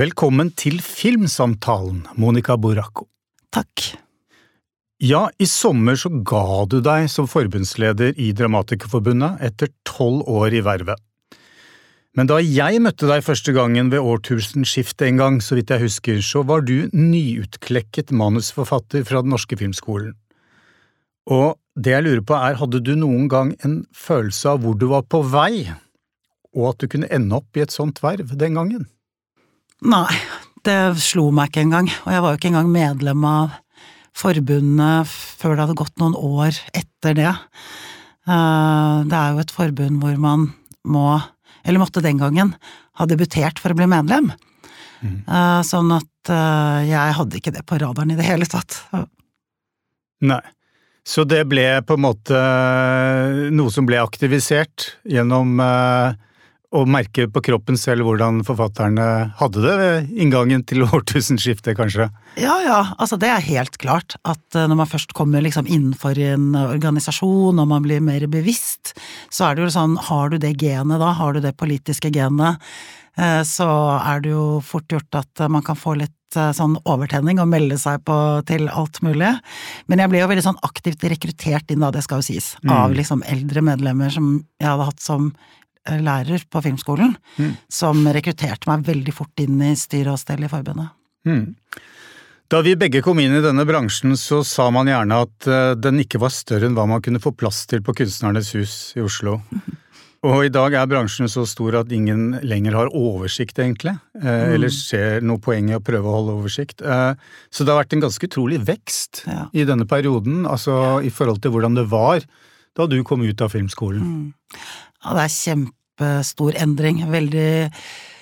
Velkommen til Filmsamtalen, Monica Boracco. Takk. Ja, i sommer så ga du deg som forbundsleder i Dramatikerforbundet etter tolv år i vervet. Men da jeg møtte deg første gangen ved årtusenskiftet en gang, så vidt jeg husker, så var du nyutklekket manusforfatter fra Den norske filmskolen. Og det jeg lurer på er, hadde du noen gang en følelse av hvor du var på vei, og at du kunne ende opp i et sånt verv den gangen? Nei, det slo meg ikke engang, og jeg var jo ikke engang medlem av forbundet før det hadde gått noen år etter det. Eh, det er jo et forbund hvor man må, eller måtte den gangen, ha debutert for å bli medlem. Mm. Sånn at eh, jeg hadde ikke det på radaren i det hele tatt. Nei. Så det ble på en måte noe som ble aktivisert gjennom å merke på kroppen selv hvordan forfatterne hadde det ved inngangen til årtusenskiftet, kanskje? Ja, ja, altså det er helt klart at eh, når man først kommer liksom innenfor en organisasjon og man blir mer bevisst, så er det jo sånn, har du det genet da, har du det politiske genet, eh, så er det jo fort gjort at man kan få litt eh, sånn overtenning og melde seg på til alt mulig. Men jeg ble jo veldig sånn aktivt rekruttert inn, da, det skal jo sies, mm. av liksom eldre medlemmer som jeg hadde hatt som Eh, lærer på filmskolen, mm. som rekrutterte meg veldig fort inn i styr og stell i forbundet. Mm. Da vi begge kom inn i denne bransjen, så sa man gjerne at uh, den ikke var større enn hva man kunne få plass til på Kunstnernes hus i Oslo. Og i dag er bransjen så stor at ingen lenger har oversikt, egentlig. Uh, mm. Eller ser noe poeng i å prøve å holde oversikt. Så det har vært en ganske utrolig vekst ja. i denne perioden, altså ja. i forhold til hvordan det var da du kom ut av filmskolen. Mm. Ja, det er kjempestor endring. Veldig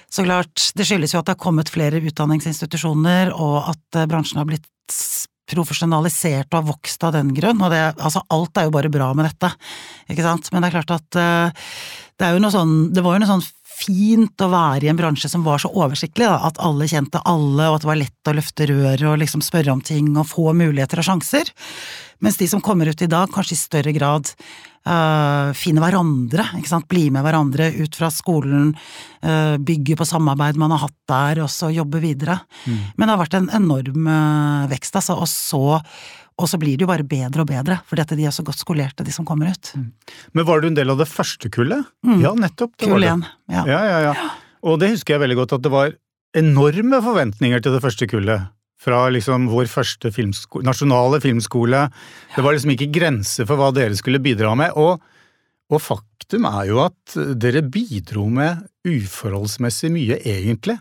Så klart, det skyldes jo at det har kommet flere utdanningsinstitusjoner, og at eh, bransjen har blitt profesjonalisert og har vokst av den grunn, og det, altså alt er jo bare bra med dette, ikke sant, men det er klart at uh, det er jo noe sånn, det var jo noe sånn fint å være i en bransje som var så oversiktlig, da, at alle kjente alle, og at det var lett å løfte røret og liksom spørre om ting og få muligheter og sjanser. Mens de som kommer ut i dag, kanskje i større grad uh, finner hverandre, ikke sant, blir med hverandre ut fra skolen, uh, bygger på samarbeid man har hatt der, og så jobber videre. Mm. Men det har vært en enorm uh, vekst, altså, og så og så blir det jo bare bedre og bedre, fordi at de er så godt skolerte, de som kommer ut. Mm. Men var du en del av det første kullet? Mm. Ja, nettopp. Det Kull igjen, ja. Ja, ja, ja. Og det husker jeg veldig godt, at det var enorme forventninger til det første kullet. Fra liksom vår første filmsko nasjonale filmskole. Det var liksom ikke grenser for hva dere skulle bidra med. Og, og faktum er jo at dere bidro med uforholdsmessig mye, egentlig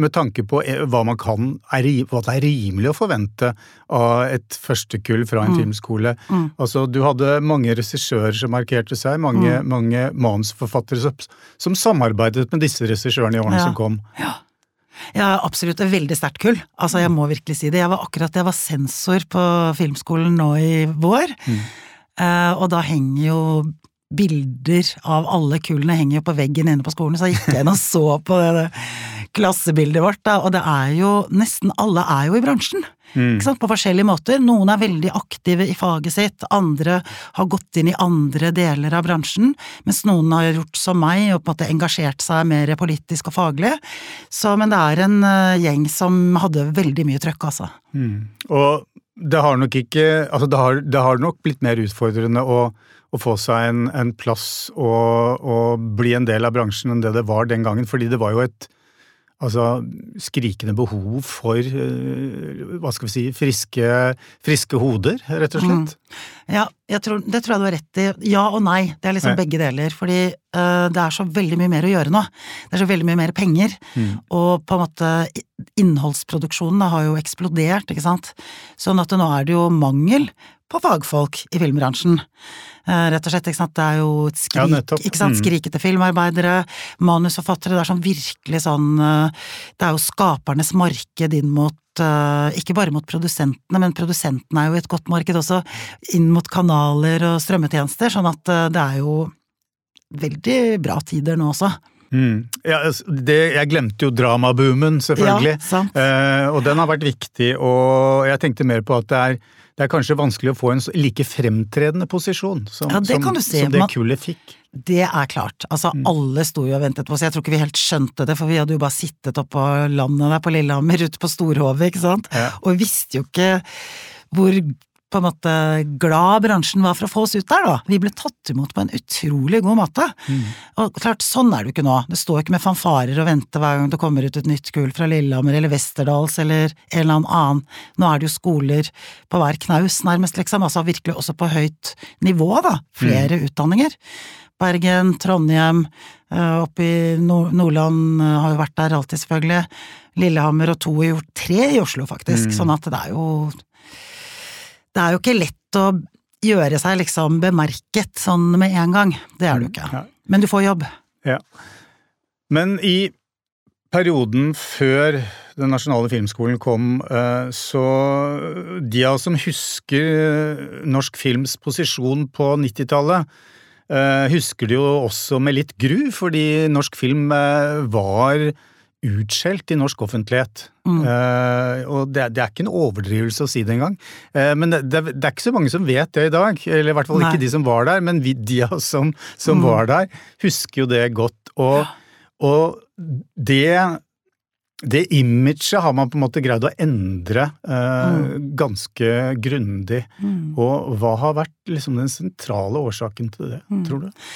med tanke på eh, hva man kan, er, hva det er rimelig å forvente av et førstekull fra en mm. filmskole. Mm. Altså, du hadde mange regissører som markerte seg, mange, mm. mange manusforfattere som, som, samarbeidet med disse regissørene i årene ja. som kom. Ja. Ja, absolutt et veldig sterkt kull. Altså, jeg må virkelig si det. Jeg var akkurat jeg var sensor på filmskolen nå i vår, mm. uh, og da henger jo bilder av alle kullene henger jo på veggen inne på skolen, så jeg gikk jeg inn og så på det, det klassebildet vårt, da, og det er jo Nesten alle er jo i bransjen. Mm. Ikke sant? På forskjellige måter. Noen er veldig aktive i faget sitt, andre har gått inn i andre deler av bransjen, mens noen har gjort som meg og på en måte engasjert seg mer politisk og faglig. Så, men det er en uh, gjeng som hadde veldig mye trøkk, altså. Mm. Og det har nok ikke Altså, det har, det har nok blitt mer utfordrende å å få seg en, en plass og, og, bli en del av bransjen enn det det var den gangen, fordi det var jo et altså, skrikende behov for eh, hva skal vi si, friske, friske hoder, rett og slett. Mm. Ja, tror, det tror jeg du har rett i. Ja og nei, det er liksom nei. begge deler. Fordi uh, det er så veldig mye mer å gjøre nå. Det er så veldig mye mer penger. Mm. Og på en måte innholdsproduksjonen har jo eksplodert, ikke sant. Sånn at nå er det jo mangel på fagfolk i filmbransjen. Eh, rett og slett, ikke sant. Det er jo et skrik, ja, ikke sant? Mm. skrikete filmarbeidere, manusforfattere, det er sånn virkelig sånn eh, Det er jo skapernes marked inn mot eh, ikke bare mot produsentene, men produsentene er jo et godt marked også inn mot kanaler og strømmetjenester, sånn at det er jo veldig bra tider nå også. Mm. Ja, det, jeg glemte jo dramaboomen, selvfølgelig. Ja, sant. Eh, og den har vært viktig, og jeg tenkte mer på at det er, det er kanskje vanskelig å få en like fremtredende posisjon som, Ja, det som, si. som det kullet fikk. Det er klart. Altså, alle sto jo og ventet på oss. Jeg tror ikke vi helt skjønte det, for vi hadde jo bare sittet oppå landet der på Lillehammer, ute på Storhovet, ikke sant. Ja. Og vi visste jo ikke hvor på en måte glad bransjen var for å få oss ut der, da. Vi ble tatt imot på en utrolig god måte. Og klart, sånn er det jo ikke nå. Det står ikke med fanfarer og venter hver gang det kommer ut et nytt kull fra Lillehammer eller Westerdals eller en eller annen. Nå er det jo skoler på hver knaus, nærmest, liksom. Altså virkelig også på høyt nivå, da. Flere utdanninger. Bergen, Trondheim, eh, oppe i Nordland eh, har jo vært der alltid, selvfølgelig. Lillehammer og to i. Tre i Oslo, faktisk. Sånn at det er jo Det er jo ikke lett å gjøre seg liksom bemerket sånn med en gang. Det er det jo ikke. Men du får jobb. Ja. Men i perioden før Den nasjonale filmskolen kom, eh, så de av oss som husker norsk films posisjon på 90-tallet, eh, husker det jo også med litt gru, fordi norsk film eh, var utskjelt i norsk offentlighet. Eh, og det, det er ikke en overdrivelse å si det engang. Uh, men det, det, det er ikke så mange som vet det i dag, eller i hvert fall Nei. ikke de som var der, men vi, de av oss som, som var der, husker jo det godt. Og, og det det imaget har man på en måte greid å endre eh, ganske grundig. Og hva har vært liksom den sentrale årsaken til det, tror du?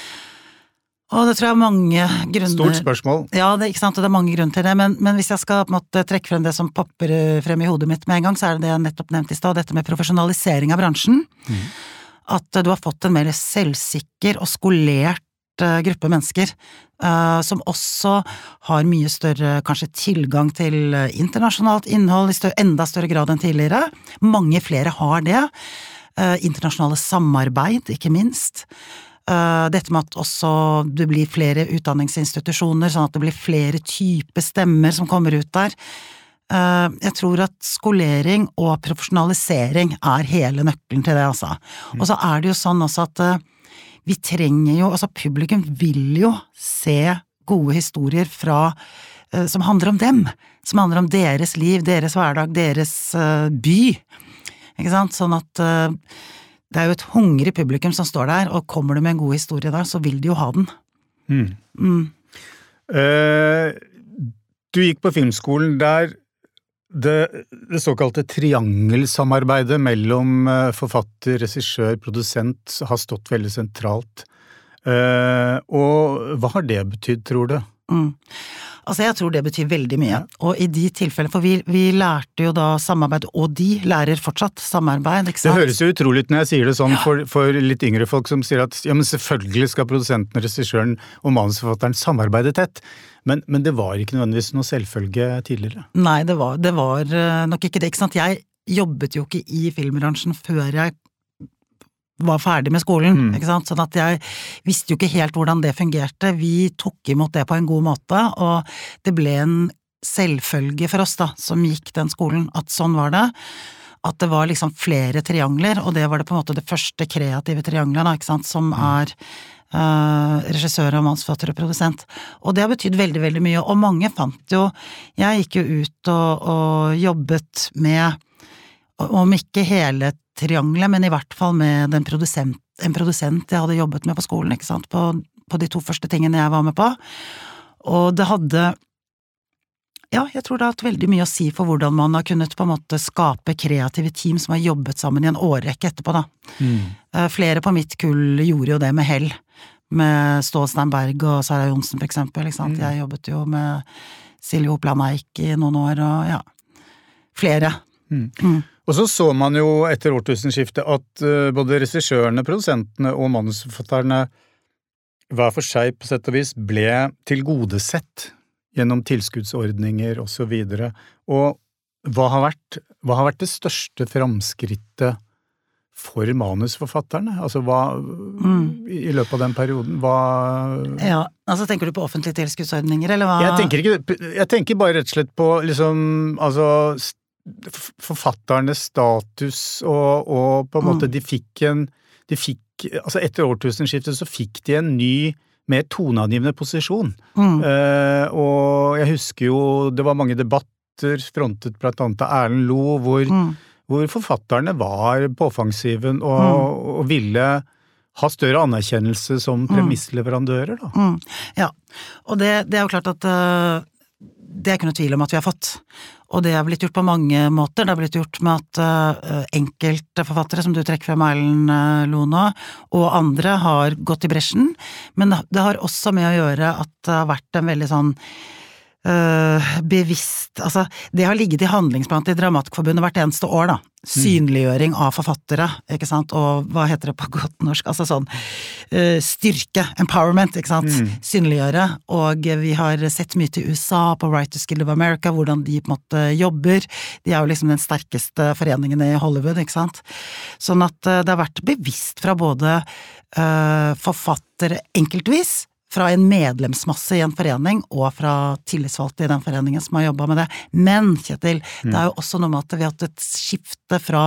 Og det tror jeg er mange grunner Stort spørsmål. Ja, det, ikke sant, og det er mange grunner til det, men, men hvis jeg skal på en måte trekke frem det som popper eh, frem i hodet mitt med en gang, så er det det jeg nettopp nevnte i stad, dette med profesjonalisering av bransjen. At eh, du har fått en mer selvsikker og skolert eh, gruppe mennesker, som også har mye større kanskje tilgang til internasjonalt innhold i større, enda større grad enn tidligere. Mange flere har det. Internasjonale samarbeid, ikke minst. Eh, dette med at også det blir flere utdanningsinstitusjoner, sånn at det blir flere typer stemmer som kommer ut der. Eh, Jeg tror at skolering og profesjonalisering er hele nøkkelen til det, altså. Og så er det jo sånn også at eh, vi trenger jo, altså publikum vil jo se gode historier fra som handler om dem, som handler om deres liv, deres hverdag, deres by. Ikke sant? Sånn at det er jo et hungrig publikum som står der, og kommer du med en god historie der, så vil de jo ha den. Mm. Eh, du gikk på filmskolen der det, det såkalte triangelsamarbeidet mellom eh, forfatter, regissør, produsent har stått veldig sentralt. Uh, og hva har det betydd, tror du? Mm. Altså, jeg tror det betyr veldig mye. Og i de tilfellene, for vi, vi lærte jo da samarbeid, og de lærer fortsatt samarbeid, ikke Det høres jo utrolig ut når jeg sier det sånn for, for litt yngre folk som sier at ja, men selvfølgelig skal produsenten, regissøren og manusforfatteren samarbeide tett, men, men det var ikke nødvendigvis noe selvfølge tidligere. Nei, det var, det var eh, nok ikke det, ikke sant. Jeg jobbet jo ikke i filmbransjen før jeg var ferdig med skolen, Mm. ikke sant. Sånn at jeg visste jo ikke helt hvordan det fungerte. Vi tok imot det på en god måte, og det ble en selvfølge for oss da, som gikk den skolen, at sånn var det. At det var liksom flere triangler, og det var det på en måte det første kreative triangelet, da, ikke sant, som er eh, regissør og mannsfatter og produsent. Og det har betydd veldig, veldig mye, og mange fant jo Jeg gikk jo ut og, og jobbet med, om ikke hele triangelet, men i hvert fall med den produsent, en produsent jeg hadde jobbet med på skolen, ikke sant, på, på de to første tingene jeg var med på. Og det hadde ja, jeg tror det har hatt veldig mye å si for hvordan man har kunnet på en måte skape kreative team som har jobbet sammen i en årrekke etterpå, da. Mm. Flere på mitt kull gjorde jo det med hell, med Stålstein Berg og Sara Johnsen for eksempel, ikke sant. Jeg jobbet jo med Silje Hopland Eik i noen år, og ja, flere. Mm. Og så så man jo etter årtusenskiftet at eh, både regissørene, produsentene og manusforfatterne hver for seg på sett og vis ble tilgodesett gjennom tilskuddsordninger og så videre. Og hva har vært, hva har vært det største framskrittet for manusforfatterne? Altså hva I løpet av den perioden, hva Ja, altså tenker du på offentlige tilskuddsordninger, eller hva? Jeg tenker ikke Jeg tenker bare rett og slett på liksom Altså forfatternes status og, og på en måte de fikk en De fikk Altså etter årtusenskiftet så fikk de en ny mer toneangivende posisjon. Mm. Eh, og jeg husker jo det var mange debatter frontet blant annet av Erlend Lo, hvor, Mm. hvor forfatterne var på offensiven og, og ville ha større anerkjennelse som premissleverandører, da. Mm. Ja, og det, det er jo klart at uh, det er ikke noe tvil om at vi har fått. Og det er blitt gjort på mange måter. Det er blitt gjort med at uh, enkelte forfattere, som du trekker frem Erlend uh, Lona, og andre har gått i bresjen. Men det har også med å gjøre at det har vært en veldig sånn øh, bevisst Altså, det har ligget i handlingsplanen til Dramatikkforbundet hvert eneste år, da. Synliggjøring av forfattere, ikke sant, og hva heter det på godt norsk, altså sånn øh, styrke, empowerment, ikke sant, synliggjøre. Og vi har sett mye til USA, på Writers Guild of America, hvordan de på en måte jobber. De er jo liksom den sterkeste foreningen i Hollywood, ikke sant. Sånn at øh, det har vært bevisst fra både øh, forfattere enkeltvis, fra en medlemsmasse i en forening, og fra tillitsvalgte i den foreningen som har jobba med det. Men, Kjetil, det er jo også noe med at vi har hatt et skifte fra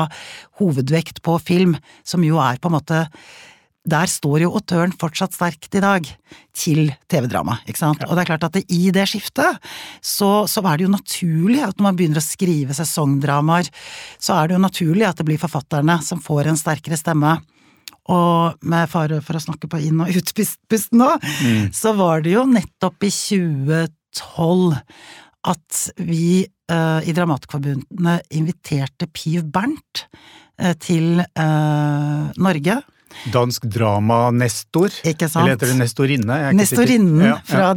hovedvekt på film, som jo er på en måte der står jo autøren fortsatt sterkt i dag, til TV-drama, ikke sant. Og det er klart at det, i det skiftet, så, så er det jo naturlig at når man begynner å skrive sesongdramaer, så er det jo naturlig at det blir forfatterne som får en sterkere stemme. Og med fare for å snakke på inn- og utpust nå, så var det jo nettopp i 2012 at vi uh, i Dramatikerforbundet inviterte Piv Bernt uh, til uh, Norge. Dansk drama-nestor. Ikke sant? Eller heter det nestorinne? Nestorinnen Ja, ja. fra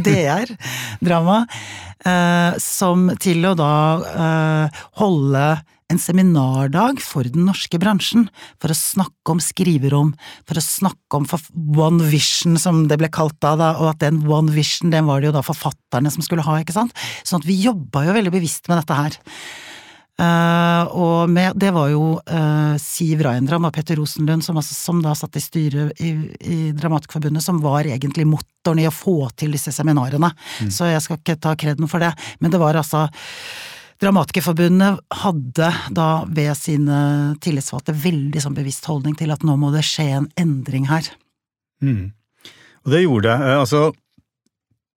DR Drama, som til å da holde en seminardag for den norske bransjen, for å snakke om skriverom, for å snakke om for- One Vision, som det ble kalt da, da, og at den One Vision, den var det jo da forfatterne som skulle ha, ikke sant? Sånn at vi jobba jo veldig bevisst med dette her. Uh, og med, det var jo uh, Siv Reindram og Petter Rosenlund, som, altså, som da satt i styret i, i Dramatikerforbundet, som var egentlig motoren i å få til disse seminarene. Så jeg skal ikke ta kreden for det, men det var altså Dramatikerforbundet hadde da ved sine tillitsvalgte veldig sånn bevisst holdning til at nå må det skje en endring her. Mm. Og det gjorde det. Eh, Altså,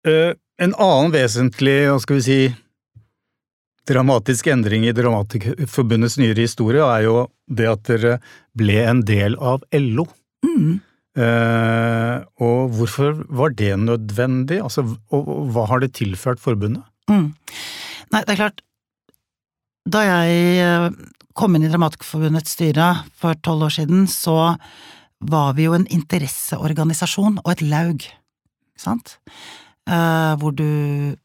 eh, en annen vesentlig, hva skal vi si, dramatisk endring i Dramatikerforbundets nyere historie er jo det at dere ble en del av LO. Mm. Uh, og hvorfor var det nødvendig? Altså, og, og hva har det tilført forbundet? Mm. Nei, det er klart, da jeg eh, kom inn i Dramatikerforbundets styre for tolv år siden, så var vi jo en interesseorganisasjon og et laug, sant? Eh, hvor du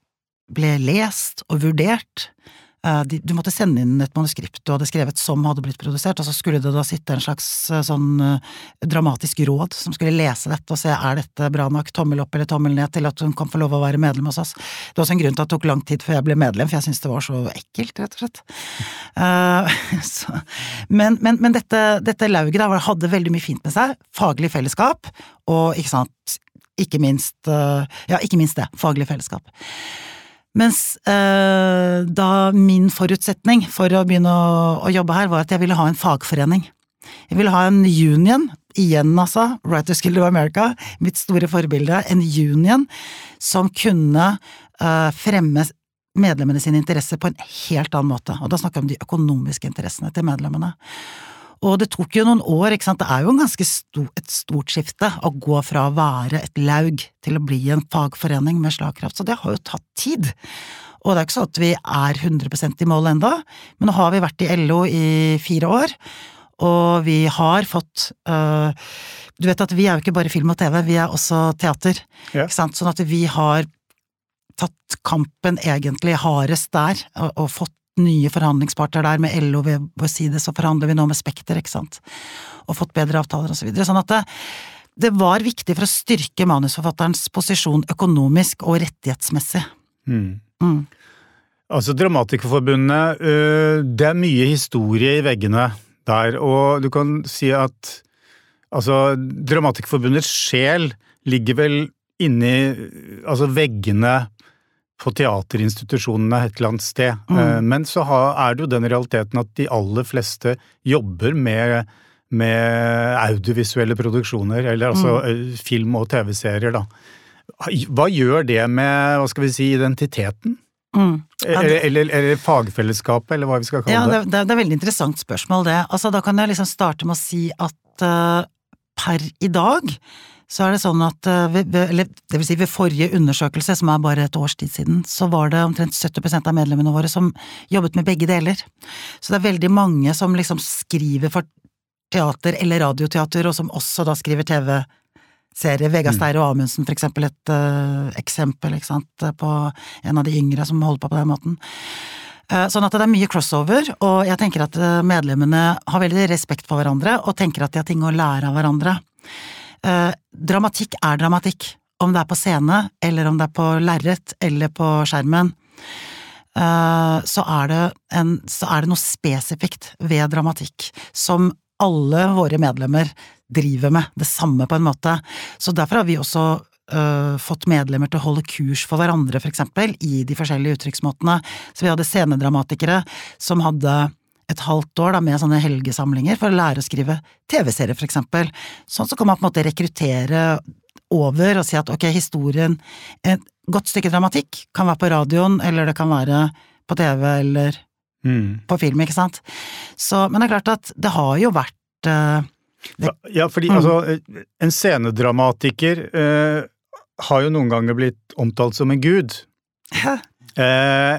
ble lest og vurdert. Eh, de, du måtte sende inn et manuskript du hadde skrevet som hadde blitt produsert, og så skulle det da sitte en slags eh, sånn eh, dramatisk råd som skulle lese dette og se er dette bra nok, tommel opp eller tommel ned til at hun kan få lov å være medlem hos oss. Det var også en grunn til at det tok lang tid før jeg ble medlem, for jeg syntes det var så ekkelt, rett og slett. Uh, men men, men dette, dette lauget da, hadde veldig mye fint med seg, faglig fellesskap, og ikke sant, ikke minst, ja, ikke minst det, faglig fellesskap. Mens eh, da min forutsetning for å begynne å, å jobbe her, var at jeg ville ha en fagforening. Jeg ville ha en union, igjen altså, Writers Guild of America, mitt store forbilde, en union som kunne eh, fremme medlemmene sine interesser på en helt annen måte, og da snakker jeg om de økonomiske interessene til medlemmene. Og det tok jo noen år, ikke sant, det er jo en ganske stor, et stort skifte å gå fra å være et laug til å bli en fagforening med slagkraft, så det har jo tatt tid. Og det er ikke sånn at vi er 100% i mål enda, men nå har vi vært i LO i fire år, og vi har fått øh, Du vet at vi er jo ikke bare film og TV, vi er også teater, Ja. ikke sant, sånn at vi har tatt kampen egentlig hardest der, og, og fått nye forhandlingsparter der, med LO ved vår side, så forhandler vi nå med Spekter, ikke sant, og fått bedre avtaler og så videre. Sånn at det, det var viktig for å styrke manusforfatterens posisjon økonomisk og rettighetsmessig. Mm. Mm. Altså, Dramatikerforbundet, øh, det er mye historie i veggene der, og du kan si at altså, Dramatikerforbundets sjel ligger vel inni altså, veggene på teaterinstitusjonene et eller annet sted. Mm. Eh, Men så er det jo den realiteten at de aller fleste jobber med med audiovisuelle produksjoner, eller altså mm. film og TV-serier, da. Hva gjør det med, hva skal vi si, identiteten? Mm. Ja, det, eller, eller, fagfellesskapet, eller hva vi skal kalle ja, det. Det, det er et veldig interessant spørsmål, det. Altså, da kan jeg liksom starte med å si at uh, per i dag så er det sånn at ved, eller det vil si ved forrige undersøkelse, som er bare et års tid siden, så var det omtrent 70% av medlemmene våre som jobbet med begge deler. Så det er veldig mange som liksom skriver for teater eller radioteater, og som også da skriver TV-serier. Vegard Steir Steire og Amundsen, for eksempel, et uh, eksempel, ikke sant, på en av de yngre som holder på på den måten. Uh, sånn at det er mye crossover, og jeg tenker at medlemmene har veldig respekt for hverandre, og tenker at de har ting å lære av hverandre. Dramatikk er dramatikk, om det er på scene, eller om det er på lerret, eller på skjermen. Så er, en, så er det noe spesifikt ved dramatikk som alle våre medlemmer driver med det samme, på en måte. Så derfor har vi også Uh, fått medlemmer til å holde kurs for hverandre, for eksempel, i de forskjellige uttrykksmåtene. Så vi hadde scenedramatikere som hadde et halvt år da, med sånne helgesamlinger for å lære å skrive TV-serier, for eksempel. Sånn så kan man på en måte rekruttere over og si at ok, historien Et godt stykke dramatikk kan være på radioen, eller det kan være på TV, eller mm. på film, ikke sant. Så, men det er klart at det har jo vært uh, det, Ja, fordi mm. altså, en scenedramatiker uh, har jo noen ganger blitt omtalt som en gud.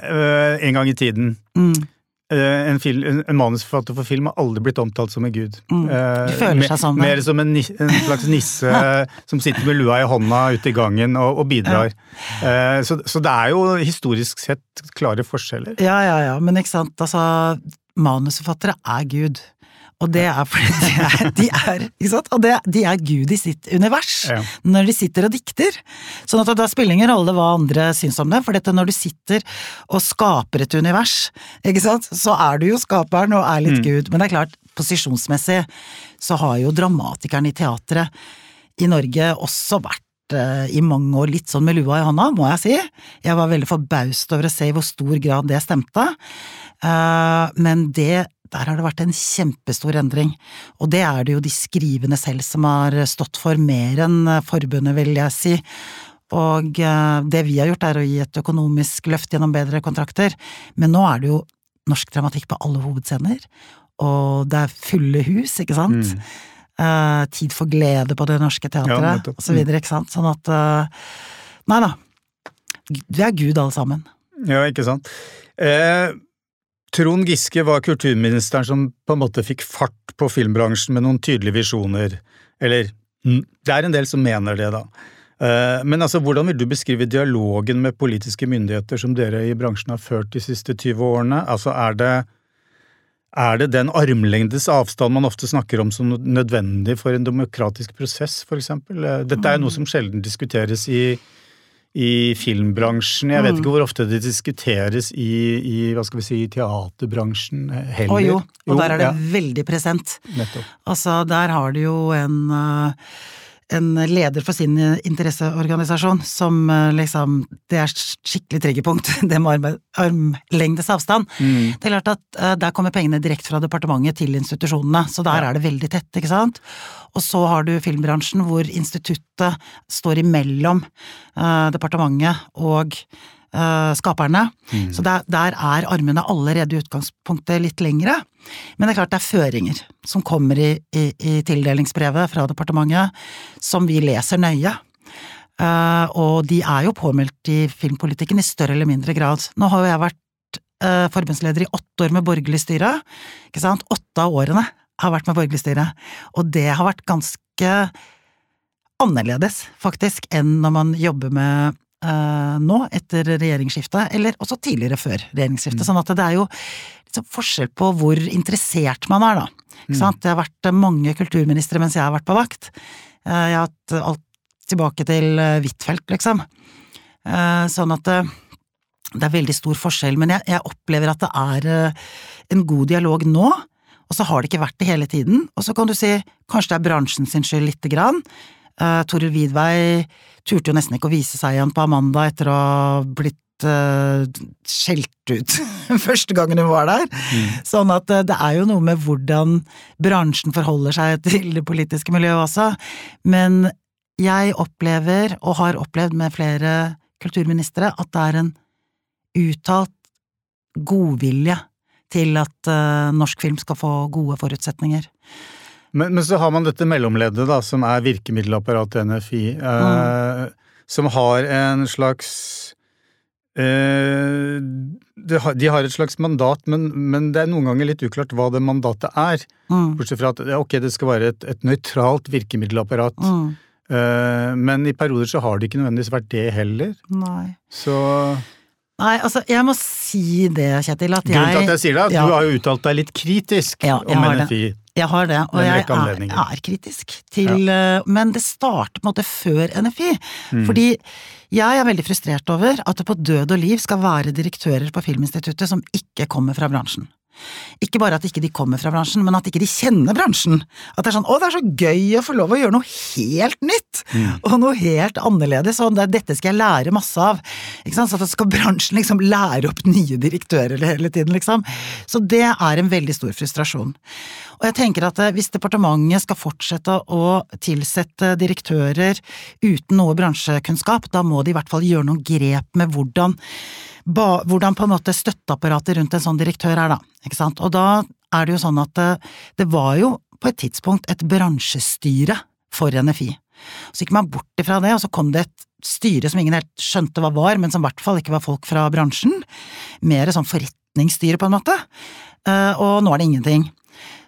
uh, en gang i tiden. Mm. Eh, en, film, en, manusforfatter for film har aldri blitt omtalt som en gud. Mm. De føler seg sånn. Mer som en, en slags nisse som sitter med lua i hånda ute i gangen og, og bidrar. Ja. Så, så, det er jo historisk sett klare forskjeller. Ja, ja, ja, men ikke sant, altså Manusforfattere er Gud. Og det er fordi de er, de er, ikke sant? Og det, de er Gud i sitt univers ja. når de sitter og dikter. Sånn at da spiller ingen rolle hva andre syns om det, for dette når du sitter og skaper et univers, ikke sant, så er du jo skaperen og er litt mm. Gud. Men det er klart, posisjonsmessig så har jo dramatikeren i teatret i Norge også vært eh, i mange år litt sånn med lua i hånda, må jeg si. Jeg var veldig forbaust over å se i hvor stor grad det stemte. Eh, men det der har det vært en kjempestor endring, og det er det jo de skrivende selv som har stått for, mer enn forbundet, vil jeg si. Og eh, det vi har gjort er å gi et økonomisk løft gjennom bedre kontrakter, men nå er det jo norsk dramatikk på alle hovedscener, og det er fulle hus, ikke sant? Mm. Uh, tid for glede på Det Norske Teatret, ja, videre, ikke sant? Sånn at uh, Nei da. Vi er Gud alle sammen. Ja, ikke sant. Eh, Trond Giske var kulturministeren som på en måte fikk fart på filmbransjen med noen tydelige visjoner. Eller det er en del som mener det, da. Eh, men altså, hvordan vil du beskrive dialogen med politiske myndigheter som dere i bransjen har ført de siste 20 årene? Altså, er det, er det den armlengdes avstand man ofte snakker om som nødvendig for en demokratisk prosess, for eksempel? Eh, dette er jo noe som sjelden diskuteres i i filmbransjen. Jeg vet mm. ikke hvor ofte det diskuteres i, i hva skal vi si, teaterbransjen heller. Å jo, og jo, der er det ja. veldig present. Nettopp. Altså, der har du jo en uh, en leder for sin interesseorganisasjon som eh, liksom Det er skikkelig triggerpunkt, det med armlengdes avstand. Mm. Det er klart at uh, der kommer pengene direkte fra departementet til institusjonene, så der ja. er det veldig tett, ikke sant. Og så har du filmbransjen hvor instituttet står imellom uh, departementet og uh, skaperne. Mm. Så der, der, er armene allerede i utgangspunktet litt lengre. Men det er klart det er føringer som kommer i, i, i tildelingsbrevet fra departementet, som vi leser nøye. Uh, og de er jo påmeldt i filmpolitikken i større eller mindre grad. Nå har jo jeg vært uh, forbundsleder i åtte år med borgerlig styre. Ikke sant? Åtte av årene har vært med borgerlig styre. Og det har vært ganske annerledes, faktisk, enn når man jobber med uh, nå, etter regjeringsskiftet, eller også tidligere før regjeringsskiftet. Mm. Sånn at det er jo liksom forskjell på hvor interessert man er, da. Mm. Det har vært mange kulturministre mens jeg har vært på vakt. Uh, jeg har hatt alt tilbake til uh, Huitfeldt, liksom. Sånn at det er veldig stor forskjell, men jeg, jeg opplever at det er en god dialog nå. Og så har det ikke vært det hele tiden. Og så kan du si kanskje det er bransjen sin skyld lite grann. Uh, Toril Vidvei turte jo nesten ikke å vise seg igjen på Amanda etter å ha blitt uh, skjelt ut første gangen hun var der. Mm. Sånn at uh, det er jo noe med hvordan bransjen forholder seg til det politiske miljøet også. Men jeg opplever, og har opplevd med flere kulturministre, at det er en uttalt godvilje til at norsk film skal få gode forutsetninger. Men, men, så har man dette mellomleddet, da, som er virkemiddelapparatet NFI, eh, mm. som har en slags eh, de, har, de har, et slags mandat, men, men, det er noen ganger litt uklart hva det mandatet er. Mm. Bortsett fra at ok, det skal være et, et nøytralt virkemiddelapparat. Mm. Eh, men i perioder så har det ikke nødvendigvis vært det heller. Nei. Så Nei, altså, jeg må si det, Kjetil, at jeg Grunnen til at jeg sier det, at ja. du har jo uttalt deg litt kritisk ja, om NFI. Det. Jeg har det, og jeg er, er, kritisk til ja. Eh, men det starter på en måte før NFI. Mm. Fordi jeg er veldig frustrert over at det på død og liv skal være direktører på Filminstituttet som ikke kommer fra bransjen. Ikke bare at ikke de kommer fra bransjen, men at ikke de kjenner bransjen. At det er sånn 'å, det er så gøy å få lov å gjøre noe helt nytt', mm. og noe helt annerledes, og det, dette skal jeg lære masse av. Ikke sant? Så at skal bransjen liksom lære opp nye direktører hele tiden, liksom. Så det er en veldig stor frustrasjon. Og jeg tenker at eh, hvis departementet skal fortsette å tilsette direktører uten noe bransjekunnskap, da må de i hvert fall gjøre noen grep med hvordan ba, hvordan på en måte støtteapparatet rundt en sånn direktør er, da. Ikke sant? Og da er det jo sånn at det, det var jo på et tidspunkt et bransjestyre for NFI. Så gikk man bort ifra det, og så kom det et styre som ingen helt skjønte hva var, men som i hvert fall ikke var folk fra bransjen. Mer sånn forretningsstyre, på en måte. Eh, og nå er det ingenting.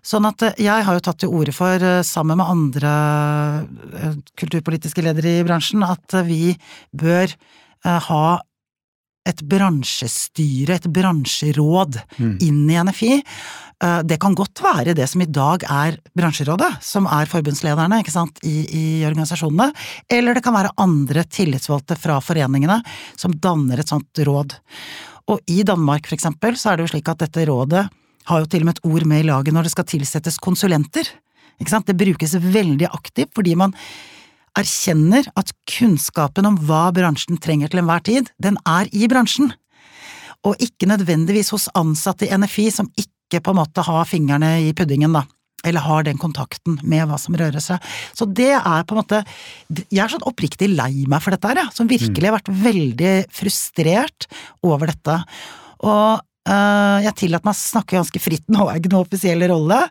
Sånn at eh, jeg har jo tatt til orde for, eh, sammen med andre kulturpolitiske ledere i bransjen, at vi bør ha et bransjestyre, et bransjeråd, mm. inn i NFI. Eh, det kan godt være det som i dag er bransjerådet, som er forbundslederne ikke sant, i, i organisasjonene, eller det kan være andre tillitsvalgte fra foreningene som danner et sånt råd. Og i Danmark, for eksempel, så er det jo slik at dette rådet har jo til og med et ord med i laget når det skal tilsettes konsulenter. Det brukes veldig aktivt fordi man erkjenner at kunnskapen om hva bransjen trenger til enhver tid, den er i bransjen, og ikke nødvendigvis hos ansatte i NFI som ikke på en måte har fingrene i puddingen, da. Eller har den kontakten med hva som rører seg. Så det er på en måte Jeg er sånn oppriktig lei meg for dette her, jeg. Som virkelig har vært veldig frustrert over dette. Og øh, jeg tillater meg å snakke ganske fritt nå, er ikke noe offisiell rolle.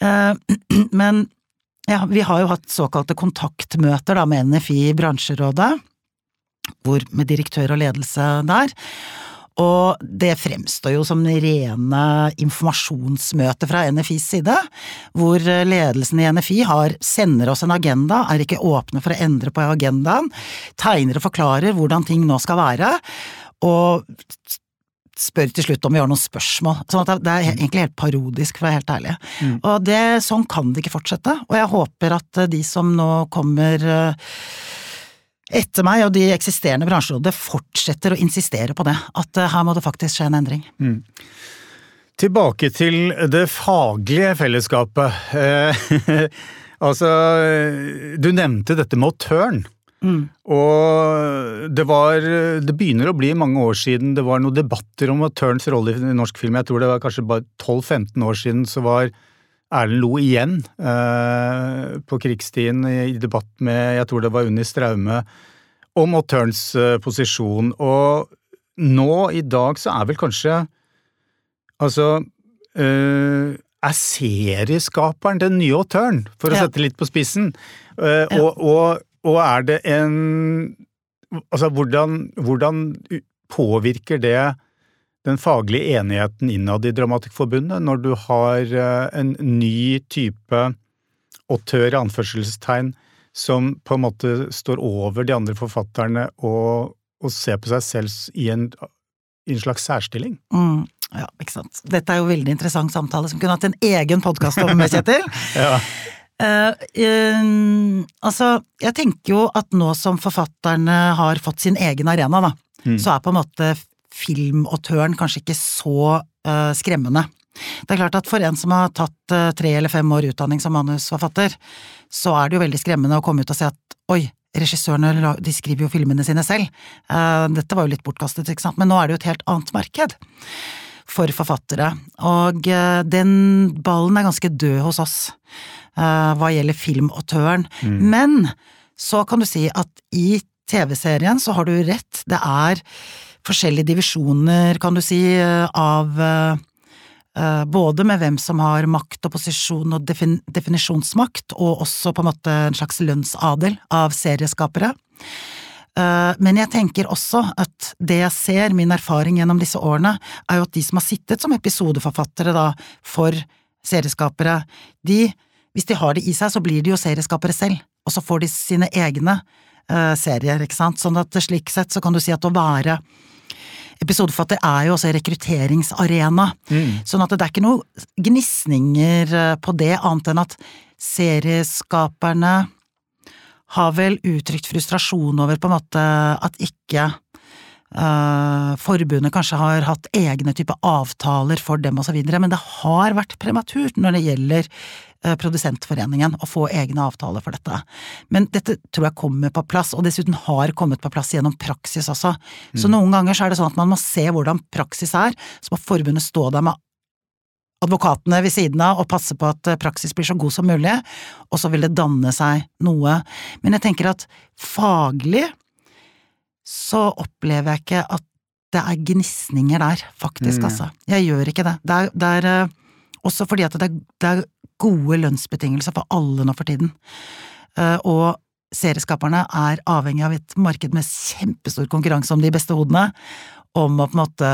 Uh, men ja, vi har jo hatt såkalte kontaktmøter da med NFI i bransjerådet, hvor, med direktør og ledelse der. Og det fremstår jo som rene informasjonsmøter fra NFIs side, hvor ledelsen i NFI har, sender oss en agenda, er ikke åpne for å endre på agendaen, tegner og forklarer hvordan ting nå skal være, og spør til slutt om vi har noen spørsmål. Sånn at det er egentlig helt parodisk, for å være helt ærlig. Mm. Og det, sånn kan det ikke fortsette, og jeg håper at de som nå kommer eh, etter meg og de eksisterende bransjerådene fortsetter å insistere på det, at eh, her må det faktisk skje en endring. Mm. Tilbake til det faglige fellesskapet. Eh, altså, du nevnte dette med autøren. Mm. Og det var Det begynner å bli mange år siden det var noen debatter om Turns rolle i norsk film. Jeg tror det var kanskje bare 12-15 år siden så var Erlend Lo igjen eh, på krigsstien i debatt med jeg tror det var Unni Straume om Turns eh, posisjon. Og nå i dag så er vel kanskje Altså eh, er serieskaperen den nye autøren, for å ja. sette litt på spissen. Eh, ja. og, og, og er det en Altså, hvordan, hvordan påvirker det den faglige enigheten innad i Dramatikkforbundet når du har eh, en ny type autør i anførselstegn som på en måte står over de andre forfatterne og, og ser på seg selv i en, i en slags særstilling? Mm, ja, ikke sant. Dette er jo veldig interessant samtale som kunne hatt en egen podkast om, Kjetil. ja. Uh, uh, altså, jeg tenker jo at nå som forfatterne har fått sin egen arena, da, mm. så er på en måte filmautøren kanskje ikke så uh, skremmende. Det er klart at for en som har tatt tre eller fem år utdanning som manusforfatter, så er det jo veldig skremmende å komme ut og si at oi, regissørene de skriver jo filmene sine selv. Dette var jo litt bortkastet, ikke sant, men nå er det jo et helt annet marked for forfattere. Og eh, den ballen er ganske død hos oss eh, hva gjelder filmautøren. Mm. Men så kan du si at i TV-serien så har du rett, det er forskjellige divisjoner, kan du si, av både med hvem som har makt og posisjon og defin definisjonsmakt, og også på en måte en slags lønnsadel av serieskapere. Men jeg tenker også at det jeg ser, min erfaring gjennom disse årene, er jo at de som har sittet som episodeforfattere da, for serieskapere, de, hvis de har det i seg, så blir de jo serieskapere selv, og så får de sine egne uh, serier, ikke sant, sånn at slik sett så kan du si at å være episodeforfatter er jo også rekrutteringsarena, mm. sånn at det er ikke noe gnisninger eh, på det, annet enn at serieskaperne har vel uttrykt frustrasjon over på en måte at ikke uh, forbundet kanskje har hatt egne typer avtaler for dem osv., men det har vært prematurt når det gjelder uh, Produsentforeningen å få egne avtaler for dette. Men dette tror jeg kommer på plass, og dessuten har kommet på plass gjennom praksis også. Så mm. noen ganger så er det sånn at man må se hvordan praksis er, så må forbundet stå der med advokatene ved siden av og passe på at eh, praksis blir så god som mulig, og så vil det danne seg noe. Men jeg tenker at faglig så opplever jeg ikke at det er gnisninger der, faktisk, mm. altså. Jeg gjør ikke det. Det er, det er uh, også fordi at det er, det er, gode lønnsbetingelser for alle nå for tiden. Uh, og serieskaperne er avhengig av et marked med kjempestor konkurranse om de beste hodene, om å på en måte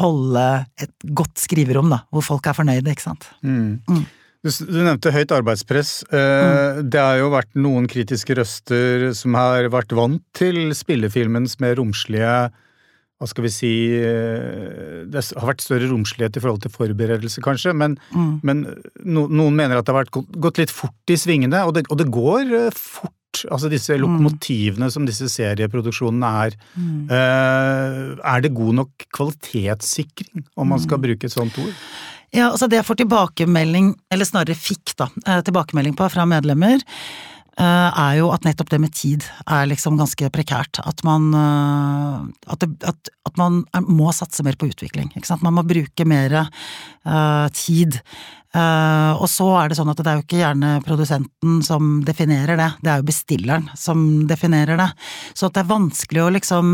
holde et godt skriverom, da, hvor folk er fornøyde, ikke sant. Mm. Mm. Du, du, nevnte høyt arbeidspress. Eh, mm. Det har jo vært noen kritiske røster som har vært vant til spillefilmens mer romslige hva skal vi si eh, Det har vært større romslighet i forhold til forberedelse, kanskje, men, mm. men no, noen mener at det har vært gått litt fort i svingene, og det, og det går eh, fort Altså disse lokomotivene mm. som disse serieproduksjonene er. Mm. Uh, er det god nok kvalitetssikring, om man skal mm. bruke et sånt ord? Ja, altså det jeg får tilbakemelding, eller snarere fikk da, eh, tilbakemelding på fra medlemmer, eh, er jo at nettopp det med tid er liksom ganske prekært. At man, at, det, at, at man må satse mer på utvikling. Ikke sant? Man må bruke mer uh, tid Uh, og så er det sånn at det er jo ikke gjerne produsenten som definerer det, det er jo bestilleren som definerer det. Så at det er vanskelig å liksom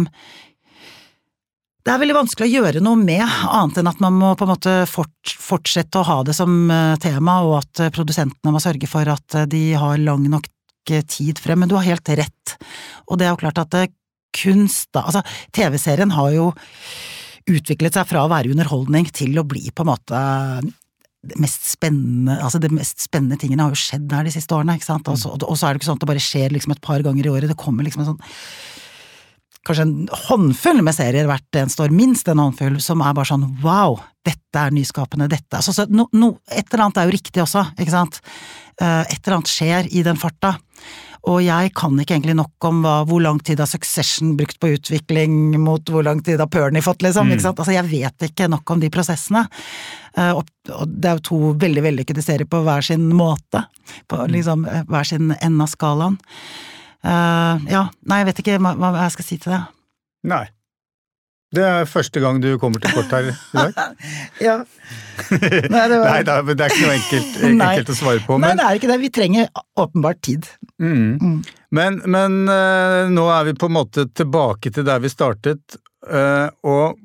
det er veldig vanskelig å gjøre noe med, annet enn at man må på en måte fortsette å ha det som eh, tema, og at eh, produsentene må sørge for at de har lang nok tid frem. Men du har helt rett, og det er jo klart at kunst, da Altså, TV-serien har jo utviklet seg fra å være underholdning til å bli på en måte det mest spennende altså det mest spennende tingene har jo skjedd der de siste årene, ikke sant. Og så, og så er det ikke sånn at det bare skjer liksom et par ganger i året, det kommer liksom en sånn Kanskje en håndfull med serier hvert eneste år, minst en håndfull, som er bare sånn wow, dette er nyskapende, dette altså, så no, no, Et eller annet er jo riktig også, ikke sant. Uh, et eller annet skjer i den farta. Og jeg kan ikke egentlig nok om hva, hvor lang tid har Succession brukt på utvikling mot hvor lang tid har Pernie fått, liksom. Mm. ikke sant? Altså, jeg vet ikke nok om de prosessene. Uh, og, og, det er jo to veldig vellykkede serier på hver sin måte. På mm. liksom eh, hver sin ende av skalaen. Uh, ja, nei, jeg vet ikke hva, hva jeg skal si til det. Nei. Det er første gang du kommer til kort her i dag? ja. Nei, det, var... Nei, det er ikke noe enkelt, enkelt å svare på. Men... Nei, det er ikke det. Vi trenger åpenbart tid. Mm. Mm. Men, men uh, nå er vi på en måte tilbake til der vi startet, uh, og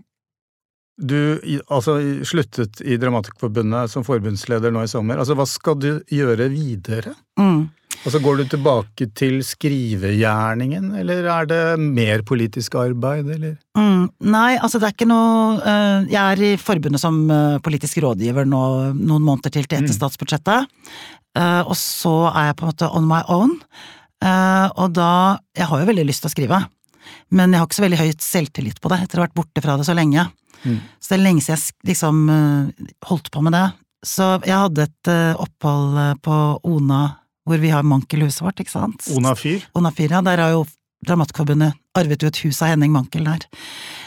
du altså, sluttet i Dramatikerforbundet som forbundsleder nå i sommer. Altså, hva skal du gjøre videre? Mm. Altså Går du tilbake til skrivegjerningen, eller er det mer politisk arbeid, eller? Mm, nei, altså det er ikke noe uh, Jeg er i forbundet som uh, politisk rådgiver nå noen måneder til til etter mm. statsbudsjettet. Uh, og så er jeg på en måte on my own. og da Jeg har jo veldig lyst til å skrive, men jeg har ikke så veldig høyt selvtillit på det etter å ha vært borte fra det så lenge. Mm. Så det er lenge siden jeg liksom holdt på med det. Så jeg hadde et opphold på Ona hvor vi har Mankel-huset vårt, ikke sant? Ona Onafyr, Ona Fyr, ja. Der har jo Dramatikerforbundet arvet jo et hus av Henning Mankel der.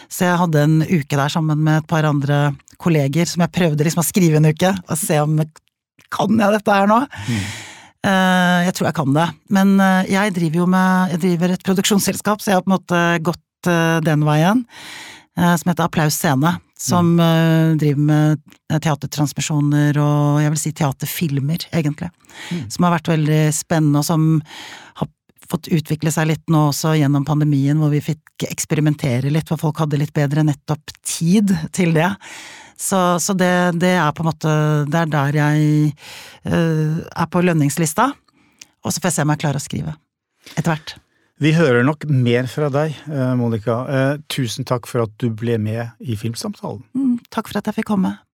Så jeg hadde en uke der sammen med et par andre kolleger som jeg prøvde liksom å skrive en uke, og se om kan jeg dette her nå? Mm. Uh, jeg tror jeg kan det. Men uh, jeg driver jo med Jeg driver et produksjonsselskap, så jeg har på en måte gått uh, den veien. Som heter Applaus Scene. Som eh, driver med teatertransmisjoner og jeg vil si teaterfilmer, egentlig. Som har vært veldig spennende, og som har fått utvikle seg litt nå også gjennom pandemien, hvor vi fikk eksperimentere litt, for folk hadde litt bedre nettopp tid til det. Så, så det, det er på en måte Det er der jeg uh, er på lønningslista. Og så får jeg se om jeg klarer å skrive. Etter hvert. Vi hører nok mer fra deg, eh, Monica. Eh, tusen takk for at du ble med i Filmsamtalen. Mm, takk for at jeg fikk komme.